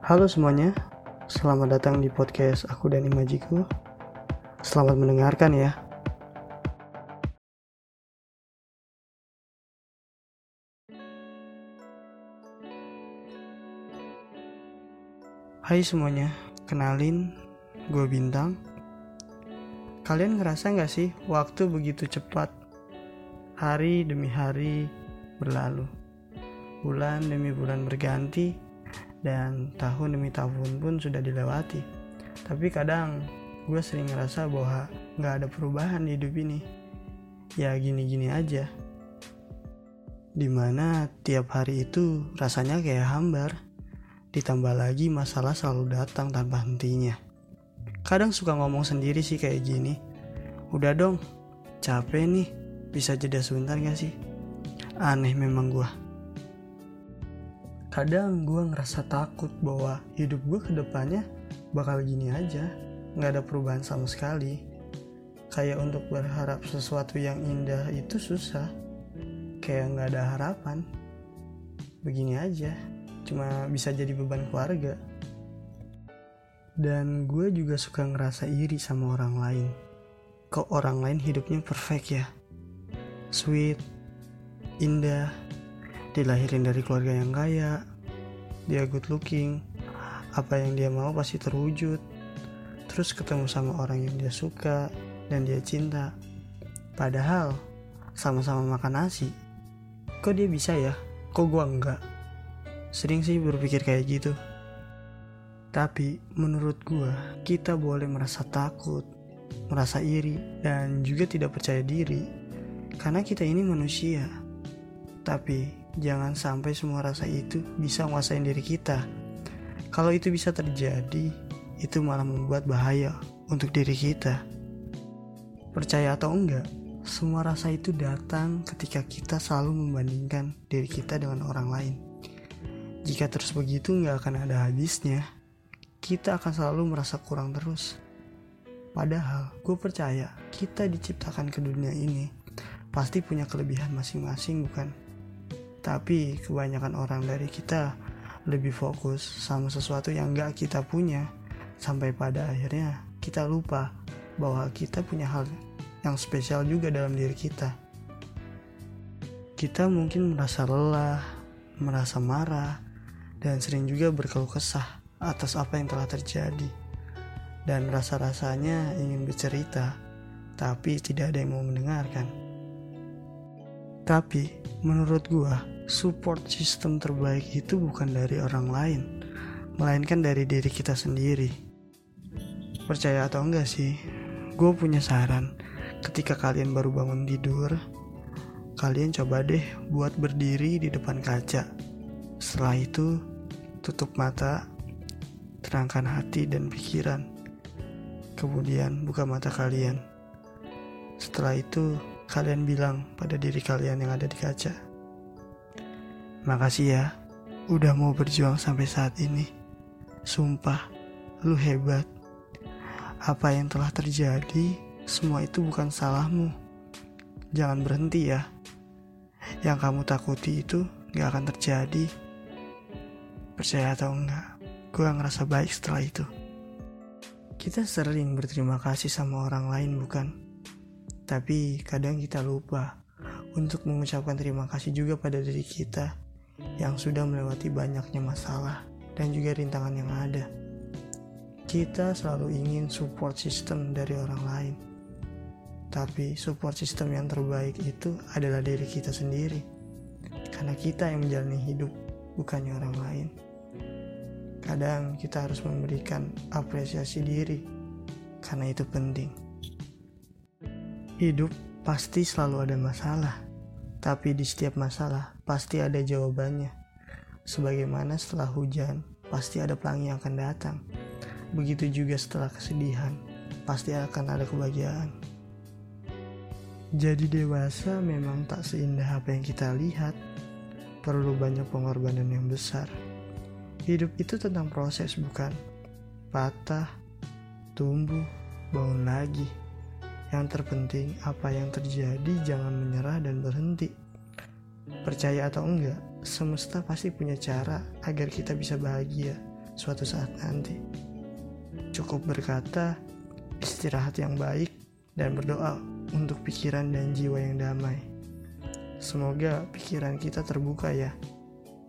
Halo semuanya, selamat datang di podcast aku dan Imajiku. Selamat mendengarkan ya. Hai semuanya, kenalin, gue Bintang. Kalian ngerasa gak sih waktu begitu cepat? Hari demi hari berlalu. Bulan demi bulan berganti, dan tahun demi tahun pun sudah dilewati. Tapi kadang gue sering ngerasa bahwa nggak ada perubahan di hidup ini. Ya gini-gini aja. Di mana tiap hari itu rasanya kayak hambar. Ditambah lagi masalah selalu datang tanpa hentinya. Kadang suka ngomong sendiri sih kayak gini. Udah dong, capek nih. Bisa jeda sebentar gak sih? Aneh memang gue kadang gue ngerasa takut bahwa hidup gue ke depannya bakal gini aja nggak ada perubahan sama sekali. Kayak untuk berharap sesuatu yang indah itu susah. Kayak nggak ada harapan. Begini aja cuma bisa jadi beban keluarga. Dan gue juga suka ngerasa iri sama orang lain. Kok orang lain hidupnya perfect ya? Sweet indah dilahirin dari keluarga yang kaya, dia good looking, apa yang dia mau pasti terwujud. Terus ketemu sama orang yang dia suka dan dia cinta. Padahal sama-sama makan nasi. Kok dia bisa ya? Kok gua enggak? Sering sih berpikir kayak gitu. Tapi menurut gua, kita boleh merasa takut, merasa iri, dan juga tidak percaya diri. Karena kita ini manusia. Tapi jangan sampai semua rasa itu bisa menguasai diri kita. Kalau itu bisa terjadi, itu malah membuat bahaya untuk diri kita. Percaya atau enggak, semua rasa itu datang ketika kita selalu membandingkan diri kita dengan orang lain. Jika terus begitu nggak akan ada habisnya, kita akan selalu merasa kurang terus. Padahal gue percaya kita diciptakan ke dunia ini pasti punya kelebihan masing-masing bukan? Tapi kebanyakan orang dari kita lebih fokus sama sesuatu yang gak kita punya sampai pada akhirnya kita lupa bahwa kita punya hal yang spesial juga dalam diri kita. Kita mungkin merasa lelah, merasa marah, dan sering juga berkeluh kesah atas apa yang telah terjadi. Dan rasa-rasanya ingin bercerita, tapi tidak ada yang mau mendengarkan. Tapi menurut gua, support system terbaik itu bukan dari orang lain, melainkan dari diri kita sendiri. Percaya atau enggak sih, gue punya saran. Ketika kalian baru bangun tidur, kalian coba deh buat berdiri di depan kaca. Setelah itu, tutup mata, terangkan hati dan pikiran. Kemudian buka mata kalian. Setelah itu, kalian bilang pada diri kalian yang ada di kaca. Makasih ya, udah mau berjuang sampai saat ini. Sumpah, lu hebat. Apa yang telah terjadi, semua itu bukan salahmu. Jangan berhenti ya. Yang kamu takuti itu gak akan terjadi. Percaya atau enggak, gue ngerasa baik setelah itu. Kita sering berterima kasih sama orang lain bukan? Tapi kadang kita lupa untuk mengucapkan terima kasih juga pada diri kita yang sudah melewati banyaknya masalah dan juga rintangan yang ada. Kita selalu ingin support system dari orang lain. Tapi support system yang terbaik itu adalah diri kita sendiri. Karena kita yang menjalani hidup, bukannya orang lain. Kadang kita harus memberikan apresiasi diri, karena itu penting. Hidup pasti selalu ada masalah, tapi di setiap masalah pasti ada jawabannya. Sebagaimana setelah hujan, pasti ada pelangi yang akan datang. Begitu juga setelah kesedihan, pasti akan ada kebahagiaan. Jadi dewasa memang tak seindah apa yang kita lihat. Perlu banyak pengorbanan yang besar. Hidup itu tentang proses bukan? Patah, tumbuh, bangun lagi. Yang terpenting, apa yang terjadi jangan menyerah dan berhenti. Percaya atau enggak, semesta pasti punya cara agar kita bisa bahagia, suatu saat nanti. Cukup berkata, istirahat yang baik, dan berdoa untuk pikiran dan jiwa yang damai. Semoga pikiran kita terbuka ya.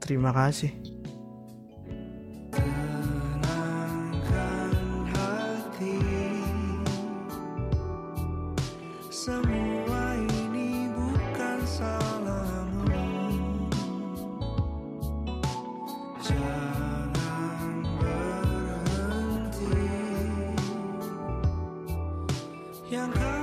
Terima kasih. 两个